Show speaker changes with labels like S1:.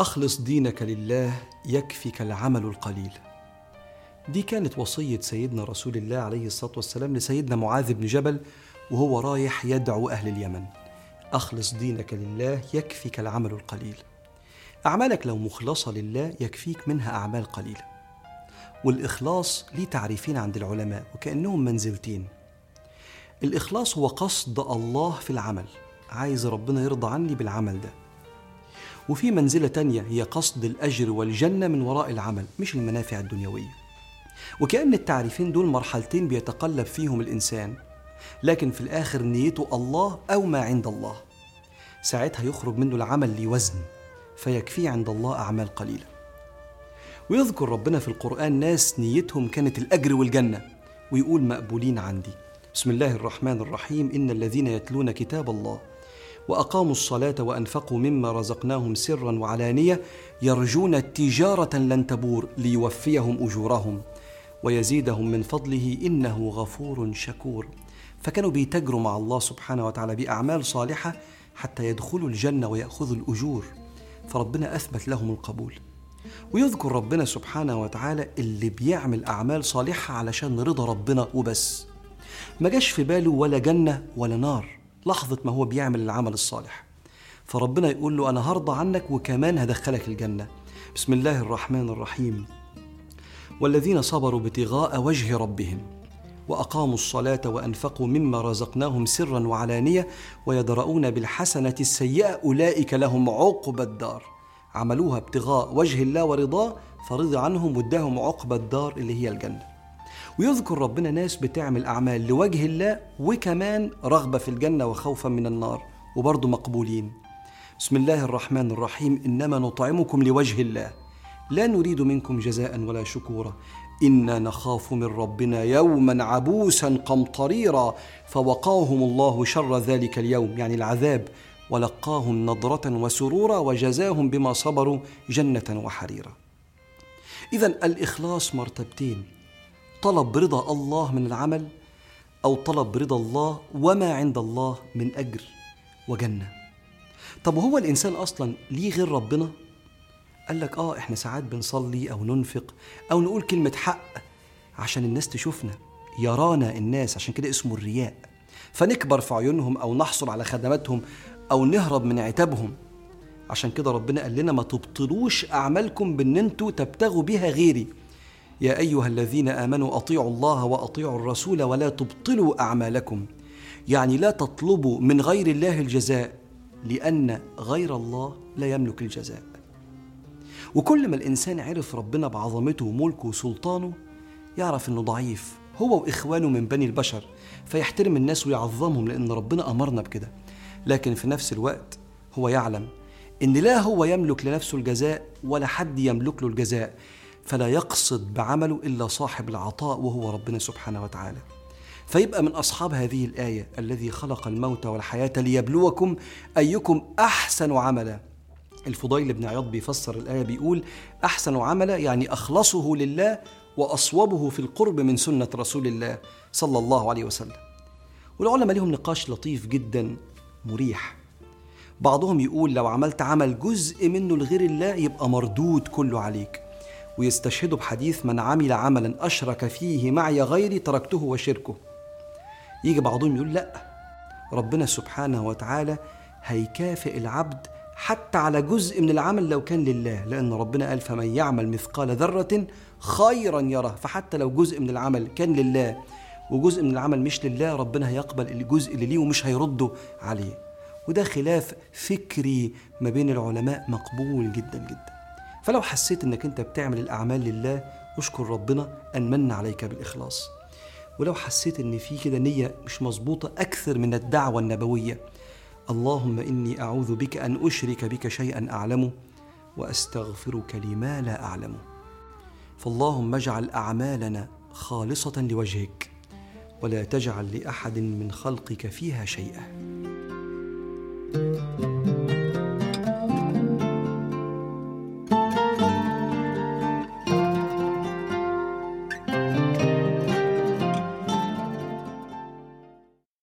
S1: أخلص دينك لله يكفك العمل القليل. دي كانت وصية سيدنا رسول الله عليه الصلاة والسلام لسيدنا معاذ بن جبل وهو رايح يدعو أهل اليمن. أخلص دينك لله يكفك العمل القليل. أعمالك لو مخلصة لله يكفيك منها أعمال قليلة. والإخلاص ليه تعريفين عند العلماء وكأنهم منزلتين. الإخلاص هو قصد الله في العمل. عايز ربنا يرضى عني بالعمل ده. وفي منزلة تانية هي قصد الأجر والجنة من وراء العمل مش المنافع الدنيوية. وكأن التعريفين دول مرحلتين بيتقلب فيهم الإنسان لكن في الآخر نيته الله أو ما عند الله. ساعتها يخرج منه العمل لوزن فيكفيه عند الله أعمال قليلة. ويذكر ربنا في القرآن ناس نيتهم كانت الأجر والجنة ويقول مقبولين عندي. بسم الله الرحمن الرحيم. إن الذين يتلون كتاب الله وأقاموا الصلاة وأنفقوا مما رزقناهم سرا وعلانية يرجون تجارة لن تبور ليوفيهم أجورهم ويزيدهم من فضله إنه غفور شكور. فكانوا بيتجروا مع الله سبحانه وتعالى بأعمال صالحة حتى يدخلوا الجنة ويأخذوا الأجور. فربنا أثبت لهم القبول. ويذكر ربنا سبحانه وتعالى اللي بيعمل أعمال صالحة علشان رضا ربنا وبس. ما جاش في باله ولا جنة ولا نار. لحظة ما هو بيعمل العمل الصالح. فربنا يقول له أنا هرضى عنك وكمان هدخلك الجنة. بسم الله الرحمن الرحيم. والذين صبروا ابتغاء وجه ربهم وأقاموا الصلاة وأنفقوا مما رزقناهم سرا وعلانية ويدرؤون بالحسنة السيئة أولئك لهم عقبى الدار. عملوها ابتغاء وجه الله ورضاه فرضي عنهم واداهم عقبى الدار اللي هي الجنة. ويذكر ربنا ناس بتعمل أعمال لوجه الله وكمان رغبة في الجنة وخوفا من النار وبرضه مقبولين. بسم الله الرحمن الرحيم. إنما نطعمكم لوجه الله. لا نريد منكم جزاء ولا شكورا. إنا نخاف من ربنا يوما عبوسا قمطريرا فوقاهم الله شر ذلك اليوم يعني العذاب. ولقاهم نضرة وسرورا وجزاهم بما صبروا جنة وحريرا. اذا الإخلاص مرتبتين. طلب رضا الله من العمل أو طلب رضا الله وما عند الله من أجر وجنة. طب وهو الإنسان أصلا ليه غير ربنا؟ قال لك آه إحنا ساعات بنصلي أو ننفق أو نقول كلمة حق عشان الناس تشوفنا يرانا الناس عشان كده اسمه الرياء. فنكبر في عيونهم أو نحصل على خدماتهم أو نهرب من عتابهم. عشان كده ربنا قال لنا ما تبطلوش أعمالكم بأن أنتوا تبتغوا بها غيري. يا أيها الذين آمنوا أطيعوا الله وأطيعوا الرسول ولا تبطلوا أعمالكم. يعني لا تطلبوا من غير الله الجزاء لأن غير الله لا يملك الجزاء. وكل ما الإنسان عرف ربنا بعظمته وملكه وسلطانه يعرف إنه ضعيف. هو وإخوانه من بني البشر فيحترم الناس ويعظمهم لأن ربنا أمرنا بكده. لكن في نفس الوقت هو يعلم إن لا هو يملك لنفسه الجزاء ولا حد يملك له الجزاء. فلا يقصد بعمله إلا صاحب العطاء وهو ربنا سبحانه وتعالى. فيبقى من أصحاب هذه الآية الذي خلق الموت والحياة ليبلوكم أيكم أحسن عملا. الفضيل بن عياض بيفسر الآية بيقول أحسن عملا يعني أخلصه لله وأصوبه في القرب من سنة رسول الله صلى الله عليه وسلم. والعلماء لهم نقاش لطيف جدا مريح. بعضهم يقول لو عملت عمل جزء منه لغير الله يبقى مردود كله عليك. ويستشهدوا بحديث من عمل عملا أشرك فيه معي غيري تركته وشركه يجي بعضهم يقول لا ربنا سبحانه وتعالى هيكافئ العبد حتى على جزء من العمل لو كان لله لأن ربنا قال فمن يعمل مثقال ذرة خيرا يره فحتى لو جزء من العمل كان لله وجزء من العمل مش لله ربنا هيقبل الجزء اللي ليه ومش هيرده عليه. وده خلاف فكري ما بين العلماء مقبول جدا جدا. فلو حسيت إنك أنت بتعمل الأعمال لله أشكر ربنا أن من عليك بالإخلاص. ولو حسيت إن في كده نية مش مظبوطة أكثر من الدعوة النبوية اللهم إني أعوذ بك أن أشرك بك شيئا أعلمه وأستغفرك لما لا أعلمه. فاللهم اجعل أعمالنا خالصة لوجهك ولا تجعل لأحد من خلقك فيها شيئا.